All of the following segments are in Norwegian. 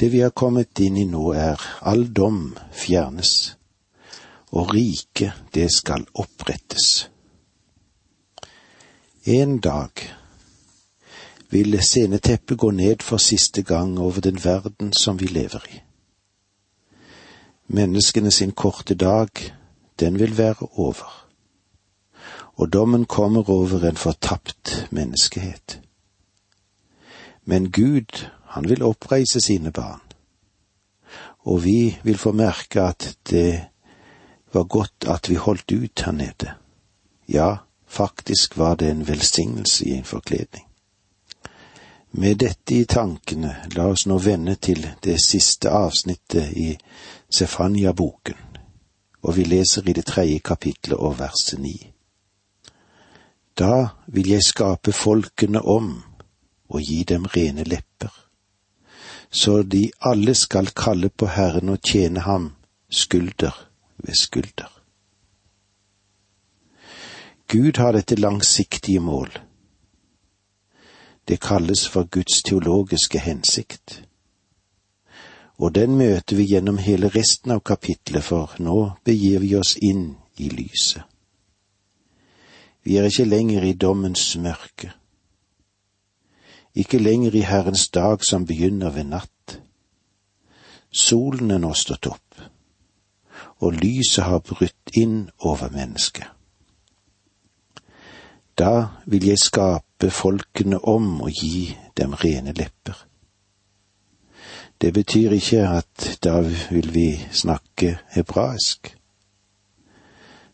Det vi har kommet inn i nå er all dom fjernes, og riket det skal opprettes. En dag vil sceneteppet gå ned for siste gang over den verden som vi lever i. Menneskene sin korte dag, den vil være over og dommen kommer over en fortapt menneskehet. Men Gud, han vil oppreise sine barn, og vi vil få merke at det var godt at vi holdt ut her nede. Ja, faktisk var det en velsignelse i en forkledning. Med dette i tankene, la oss nå vende til det siste avsnittet i Sefania-boken, og vi leser i det tredje kapitlet og verset ni. Da vil jeg skape folkene om og gi dem rene lepper, så de alle skal kalle på Herren og tjene ham skulder ved skulder. Gud har dette langsiktige mål. Det kalles for Guds teologiske hensikt. Og den møter vi gjennom hele resten av kapitlet, for nå begir vi oss inn i lyset. Vi er ikke lenger i dommens mørke, ikke lenger i Herrens dag som begynner ved natt. Solen er nå stått opp, og lyset har brutt inn over mennesket. Da vil jeg skape folkene om og gi dem rene lepper. Det betyr ikke at da vil vi snakke hebraisk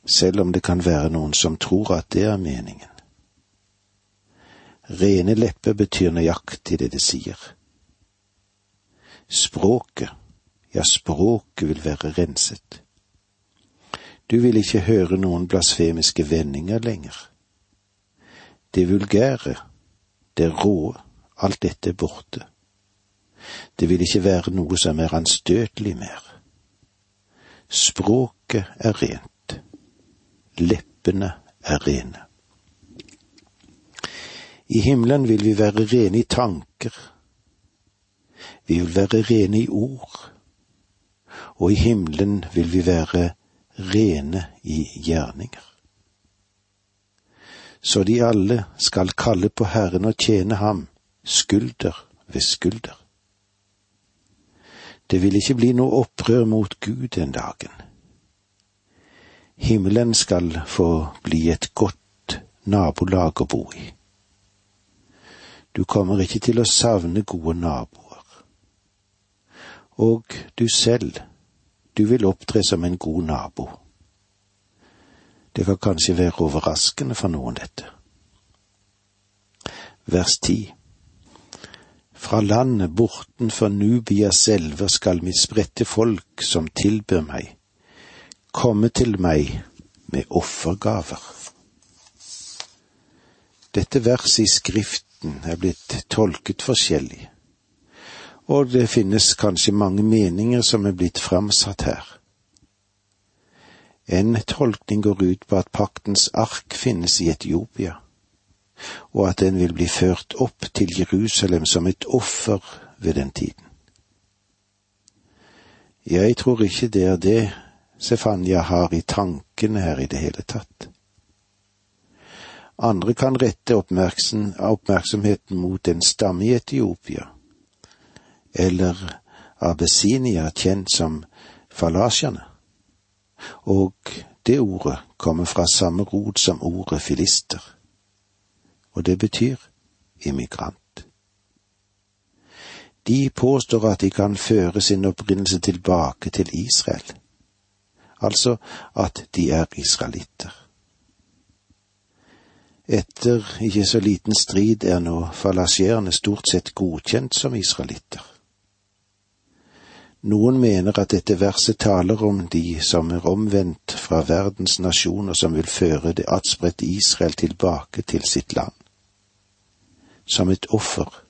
selv om det kan være noen som tror at det er meningen. Rene lepper betyr nøyaktig det det sier. Språket, ja, språket vil være renset. Du vil ikke høre noen blasfemiske vendinger lenger. Det vulgære, det råe, alt dette er borte. Det vil ikke være noe som er anstøtelig mer. Språket er rent leppene er rene. I himmelen vil vi være rene i tanker. Vi vil være rene i ord. Og i himmelen vil vi være rene i gjerninger. Så de alle skal kalle på Herren og tjene ham, skulder ved skulder. Det vil ikke bli noe opprør mot Gud den dagen. Himmelen skal få bli et godt nabolag å bo i. Du kommer ikke til å savne gode naboer. Og du selv, du vil opptre som en god nabo. Det kan kanskje være overraskende for noen, dette. Vers ti. Fra landet bortenfor Nubias elver skal mitt spredte folk som tilbyr meg, komme til meg med offergaver. Dette verset i Skriften er blitt tolket forskjellig, og det finnes kanskje mange meninger som er blitt framsatt her. En tolkning går ut på at paktens ark finnes i Etiopia, og at den vil bli ført opp til Jerusalem som et offer ved den tiden. Jeg tror ikke det er det Stefania har i tankene her i det hele tatt. Andre kan rette oppmerksom, oppmerksomheten mot en stamme i Etiopia, eller Abessinia, kjent som falasjene, og det ordet kommer fra samme rot som ordet filister, og det betyr immigrant. De påstår at de kan føre sin opprinnelse tilbake til Israel altså at de er israelitter. Etter ikke så liten strid er nå falasjerene stort sett godkjent som israelitter. Noen mener at dette verset taler om de som er omvendt fra verdens nasjoner som vil føre det atspredte Israel tilbake til sitt land, som et offer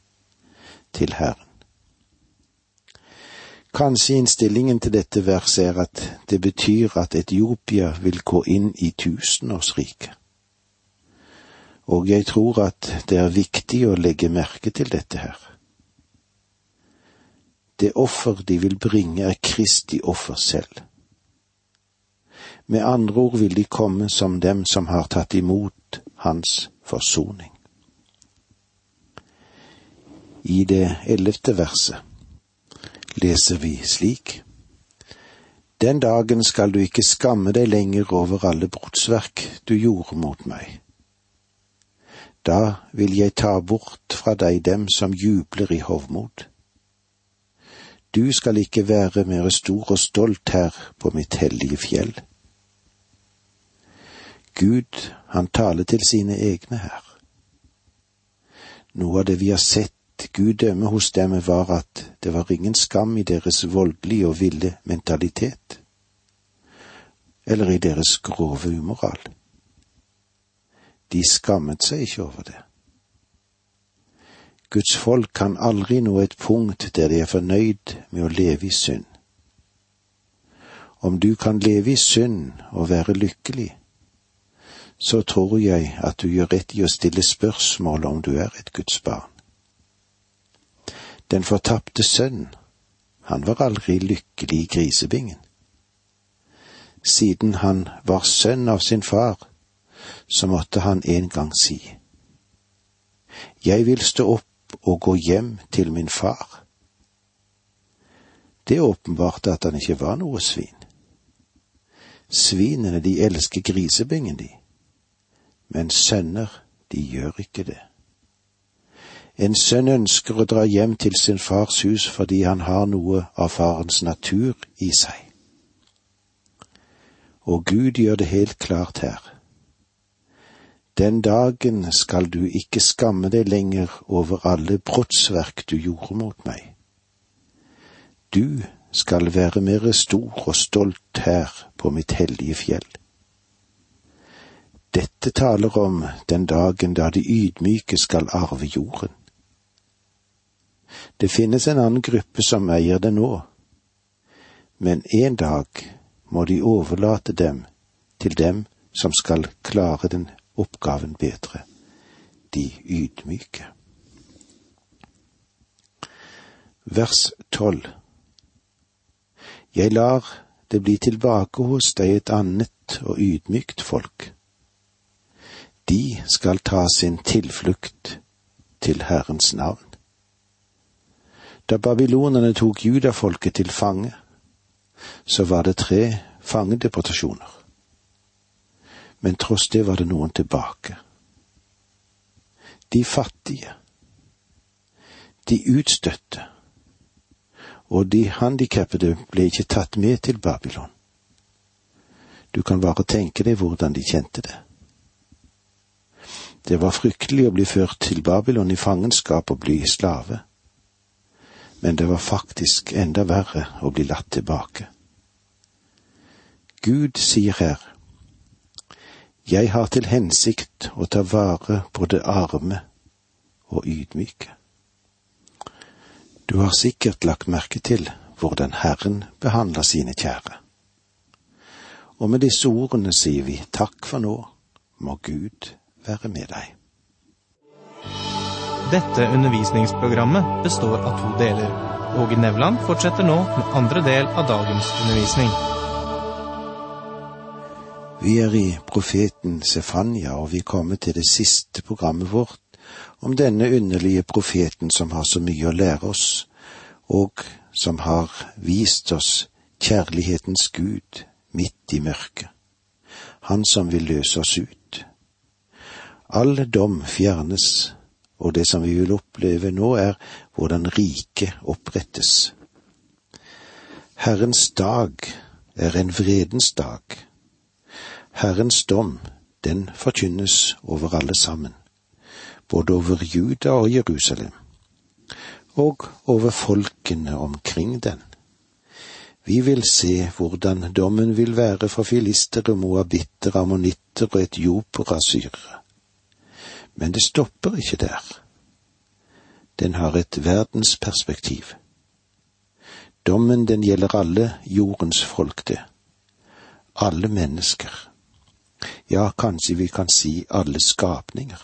til Herren. Kanskje innstillingen til dette verset er at det betyr at Etiopia vil gå inn i tusenårsriket. Og jeg tror at det er viktig å legge merke til dette her. Det offer de vil bringe, er Kristi offer selv. Med andre ord vil de komme som dem som har tatt imot Hans forsoning. I det ellevte verset leser vi slik. Den dagen skal du ikke skamme deg lenger over alle brotsverk du gjorde mot meg. Da vil jeg ta bort fra deg dem som jubler i hovmod. Du skal ikke være mer stor og stolt her på mitt hellige fjell. Gud, han taler til sine egne her. Noe av det vi har sett Gud dømme hos dem, var at det var ingen skam i deres voldelige og ville mentalitet, eller i deres grove umoral. De skammet seg ikke over det. Guds folk kan aldri nå et punkt der de er fornøyd med å leve i synd. Om du kan leve i synd og være lykkelig, så tror jeg at du gjør rett i å stille spørsmål om du er et Guds barn. Den fortapte sønn, han var aldri lykkelig i grisebingen. Siden han var sønn av sin far, så måtte han en gang si, Jeg vil stå opp og gå hjem til min far. Det åpenbarte at han ikke var noe svin. Svinene, de elsker grisebingen, de, men sønner, de gjør ikke det. En sønn ønsker å dra hjem til sin fars hus fordi han har noe av farens natur i seg. Og Gud gjør det helt klart her. Den dagen skal du ikke skamme deg lenger over alle brottsverk du gjorde mot meg. Du skal være mer stor og stolt her på mitt hellige fjell. Dette taler om den dagen da de ydmyke skal arve jorden. Det finnes en annen gruppe som eier det nå, men en dag må de overlate dem til dem som skal klare den oppgaven bedre, de ydmyke. Vers tolv Jeg lar det bli tilbake hos deg et annet og ydmykt folk. De skal ta sin tilflukt til Herrens navn. Da babylonerne tok judafolket til fange, så var det tre fangedeportasjoner. Men tross det var det noen tilbake. De fattige, de utstøtte og de handikappede ble ikke tatt med til Babylon. Du kan bare tenke deg hvordan de kjente det. Det var fryktelig å bli ført til Babylon i fangenskap og bli slave men det var faktisk enda verre å bli latt tilbake. Gud sier her, Jeg har til hensikt å ta vare på det arme og ydmyke. Du har sikkert lagt merke til hvordan Herren behandler sine kjære. Og med disse ordene sier vi takk for nå, må Gud være med deg. Dette undervisningsprogrammet består av to deler. Åge Nevland fortsetter nå med andre del av dagens undervisning. Vi er i profeten Sefania, og vi kommer til det siste programmet vårt om denne underlige profeten som har så mye å lære oss, og som har vist oss kjærlighetens Gud midt i mørket. Han som vil løse oss ut. All dom fjernes og det som vi vil oppleve nå, er hvordan riket opprettes. Herrens dag er en vredens dag. Herrens dom, den forkynnes over alle sammen, både over Juda og Jerusalem, og over folkene omkring den. Vi vil se hvordan dommen vil være for filistere, moabitter, ammonitter og etioper og syrere. Men det stopper ikke der. Den har et verdensperspektiv. Dommen den gjelder alle jordens folk, det. Alle mennesker. Ja, kanskje vi kan si alle skapninger.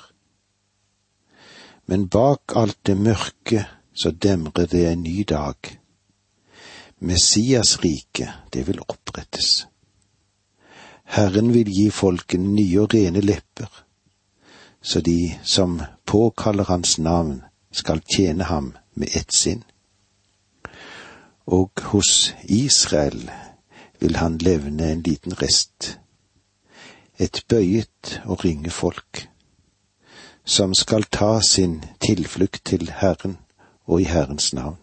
Men bak alt det mørke så demrer det en ny dag, Messias rike, det vil opprettes. Herren vil gi folkene nye og rene lepper, så de som påkaller hans navn, skal tjene ham med ett sinn. Og hos Israel vil han levne en liten rest, et bøyet og ringe folk, som skal ta sin tilflukt til Herren og i Herrens navn.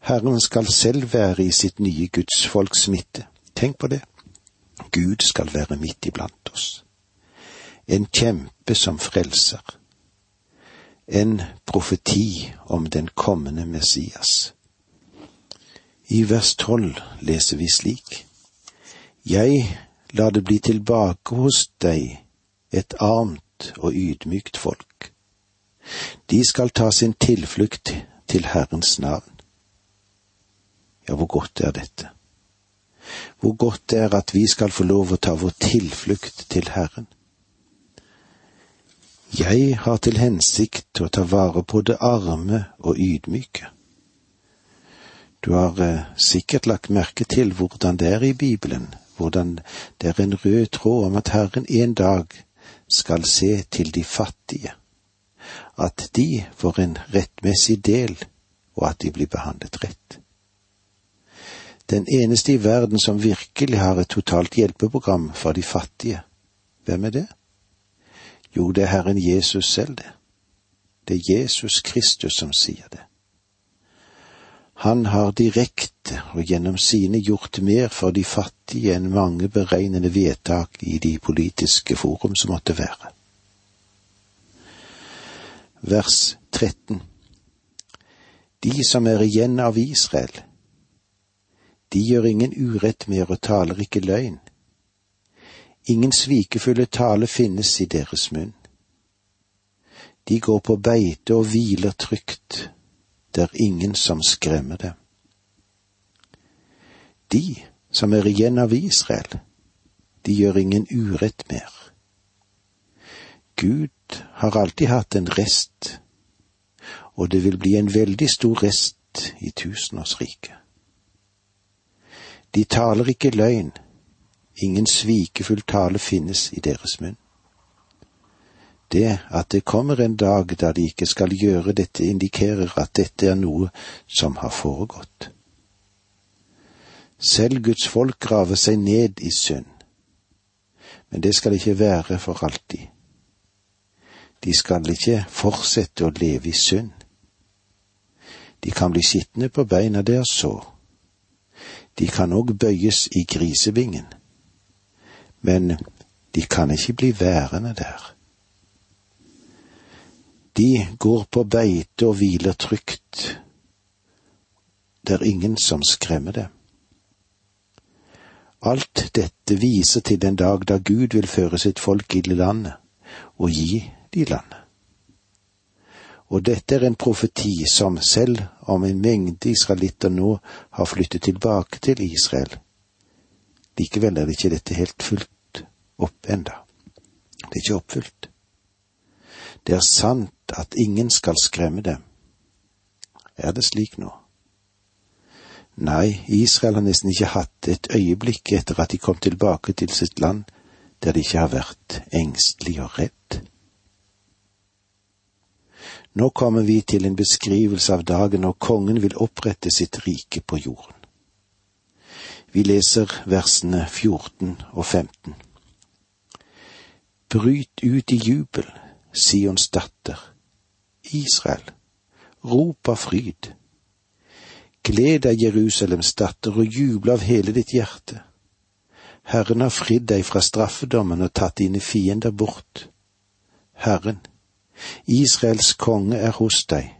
Herren skal selv være i sitt nye gudsfolks midte. Tenk på det. Gud skal være midt iblant oss. En kjempe som frelser. En profeti om den kommende Messias. I vers tolv leser vi slik. Jeg lar det bli tilbake hos deg et armt og ydmykt folk. De skal ta sin tilflukt til Herrens navn. Ja, hvor godt er dette? Hvor godt det er at vi skal få lov å ta vår tilflukt til Herren. Jeg har til hensikt å ta vare på det arme og ydmyke. Du har eh, sikkert lagt merke til hvordan det er i Bibelen, hvordan det er en rød tråd om at Herren en dag skal se til de fattige, at de får en rettmessig del, og at de blir behandlet rett. Den eneste i verden som virkelig har et totalt hjelpeprogram for de fattige, hvem er det? Jo, det er Herren Jesus selv, det. Det er Jesus Kristus som sier det. Han har direkte og gjennom sine gjort mer for de fattige enn mange beregnende vedtak i de politiske forum som måtte være. Vers 13 De som er igjen av Israel, de gjør ingen urett mer og taler ikke løgn. Ingen svikefulle tale finnes i deres munn. De går på beite og hviler trygt, det er ingen som skremmer dem. De som er igjen av Israel, de gjør ingen urett mer. Gud har alltid hatt en rest, og det vil bli en veldig stor rest i tusenårsriket. De taler ikke løgn, ingen svikefull tale finnes i deres munn. Det at det kommer en dag da de ikke skal gjøre dette, indikerer at dette er noe som har foregått. Selv Guds folk graver seg ned i synd, men det skal ikke være for alltid. De skal ikke fortsette å leve i synd. De kan bli skitne på beina der så de kan òg bøyes i grisevingen, men de kan ikke bli værende der. De går på beite og hviler trygt. Det er ingen som skremmer dem. Alt dette viser til den dag da Gud vil føre sitt folk i landet og gi de landet. Og dette er en profeti som selv om en mengde israelitter nå har flyttet tilbake til Israel. Likevel er det ikke dette helt fullt opp enda. Det er ikke oppfylt. Det er sant at ingen skal skremme dem. Er det slik nå? Nei, Israel har nesten ikke hatt et øyeblikk etter at de kom tilbake til sitt land der de ikke har vært engstelig og redd. Nå kommer vi til en beskrivelse av dagen når kongen vil opprette sitt rike på jorden. Vi leser versene 14 og 15. Bryt ut i jubel, Sions datter, Israel, rop av fryd. Gled deg, Jerusalems datter, og juble av hele ditt hjerte. Herren har fridd deg fra straffedommen og tatt dine fiender bort. Herren, Israels konge er hos deg.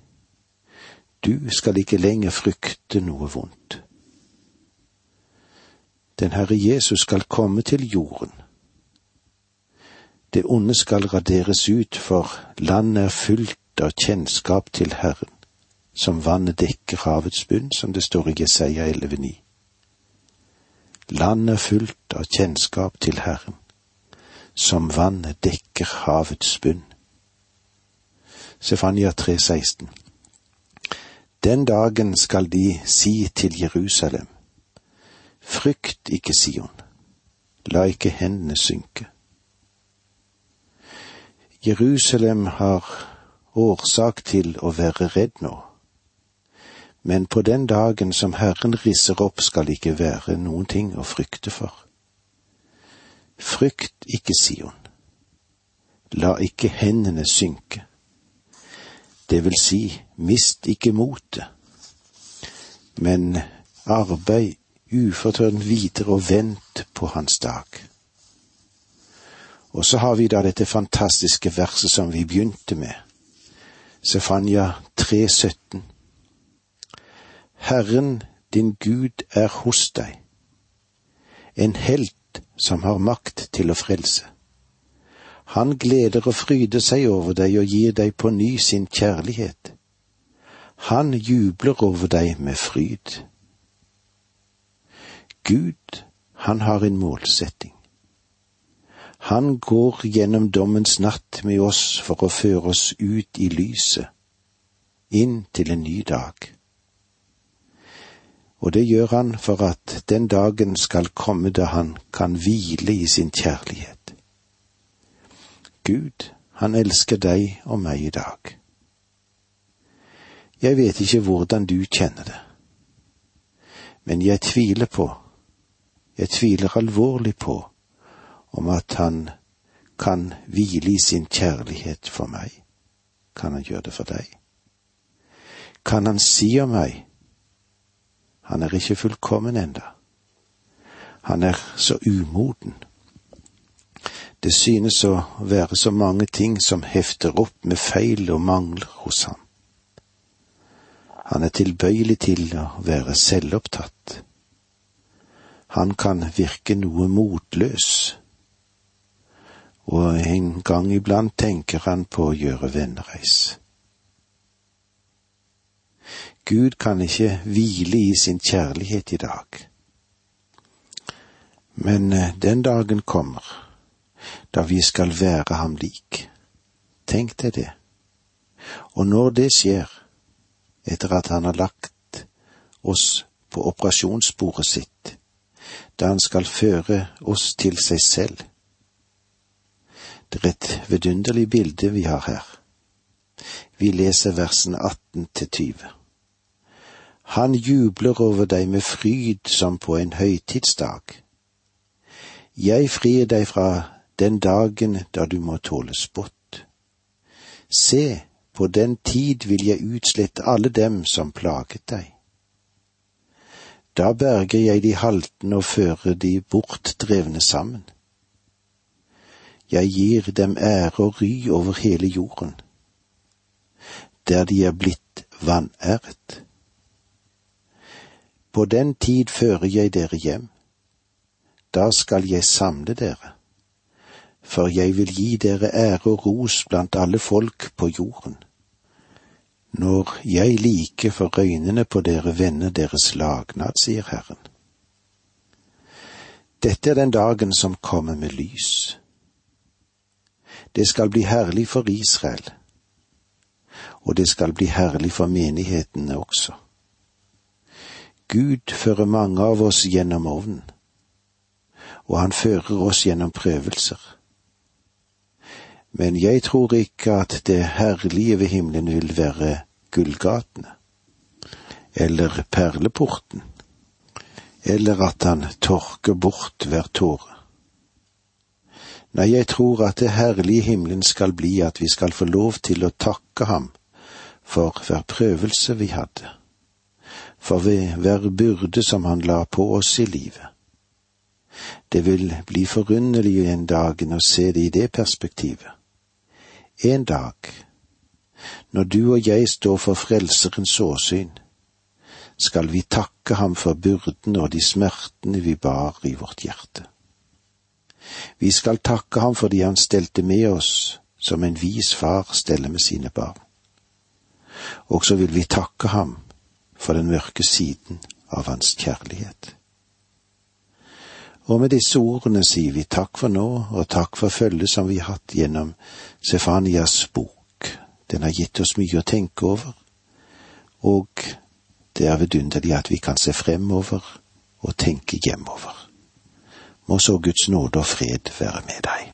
Du skal ikke lenger frykte noe vondt. Den Herre Jesus skal komme til jorden. Det onde skal raderes ut, for landet er fylt av kjennskap til Herren, som vannet dekker havets bunn, som det står i Jesaja 11,9. Landet er fullt av kjennskap til Herren, som vannet dekker havets bunn. Sefania 3,16. Den dagen skal de si til Jerusalem, frykt ikke Sion, la ikke hendene synke. Jerusalem har årsak til å være redd nå, men på den dagen som Herren risser opp skal ikke være noen ting å frykte for. Frykt ikke Sion, la ikke hendene synke. Det vil si, mist ikke motet, men arbeid ufortrødent videre og vent på hans dag. Og så har vi da dette fantastiske verset som vi begynte med, Sefania 3,17. Herren din Gud er hos deg, en helt som har makt til å frelse. Han gleder og fryder seg over deg og gir deg på ny sin kjærlighet. Han jubler over deg med fryd. Gud, han har en målsetting. Han går gjennom dommens natt med oss for å føre oss ut i lyset, inn til en ny dag. Og det gjør han for at den dagen skal komme da han kan hvile i sin kjærlighet. Gud, han elsker deg og meg i dag. Jeg vet ikke hvordan du kjenner det, men jeg tviler på, jeg tviler alvorlig på, om at han kan hvile i sin kjærlighet for meg. Kan han gjøre det for deg? Kan han si om meg, han er ikke fullkommen enda, han er så umoden det synes å være så mange ting som hefter opp med feil og mangler hos ham. Han er tilbøyelig til å være selvopptatt. Han kan virke noe motløs, og en gang iblant tenker han på å gjøre vennereis. Gud kan ikke hvile i sin kjærlighet i dag, men eh, den dagen kommer da vi skal være ham lik. Tenk deg det. Og når det skjer, etter at han har lagt oss på operasjonsbordet sitt, da han skal føre oss til seg selv. Er et vidunderlig bilde vi har her. Vi leser versene 18 til 20. Han jubler over deg med fryd som på en høytidsdag. Jeg frir deg fra den dagen da du må tåle spott. Se, på den tid vil jeg utslette alle dem som plaget deg. Da berger jeg de haltende og fører de bortdrevne sammen. Jeg gir dem ære og ry over hele jorden, der de er blitt vanæret. På den tid fører jeg dere hjem, da skal jeg samle dere for jeg vil gi dere ære og ros blant alle folk på jorden. Når jeg like for øynene på dere vender deres lagnad, sier Herren. Dette er den dagen som kommer med lys. Det skal bli herlig for Israel, og det skal bli herlig for menighetene også. Gud fører mange av oss gjennom ovnen, og han fører oss gjennom prøvelser men jeg tror ikke at det herlige ved himmelen vil være gullgatene, eller perleporten, eller at han tørker bort hver tåre. Nei, jeg tror at det herlige himmelen skal bli at vi skal få lov til å takke ham for hver prøvelse vi hadde, for hver byrde som han la på oss i livet. Det vil bli forunderlig en dag å se det i det perspektivet en dag, når du og jeg står for Frelserens åsyn, skal vi takke ham for byrden og de smertene vi bar i vårt hjerte. Vi skal takke ham fordi han stelte med oss som en vis far steller med sine barn. Og så vil vi takke ham for den mørke siden av hans kjærlighet. Og med disse ordene sier vi takk for nå, og takk for følget som vi har hatt gjennom Sefanias bok. Den har gitt oss mye å tenke over, og det er vidunderlig at vi kan se fremover og tenke hjemover. Må så Guds nåde og fred være med deg.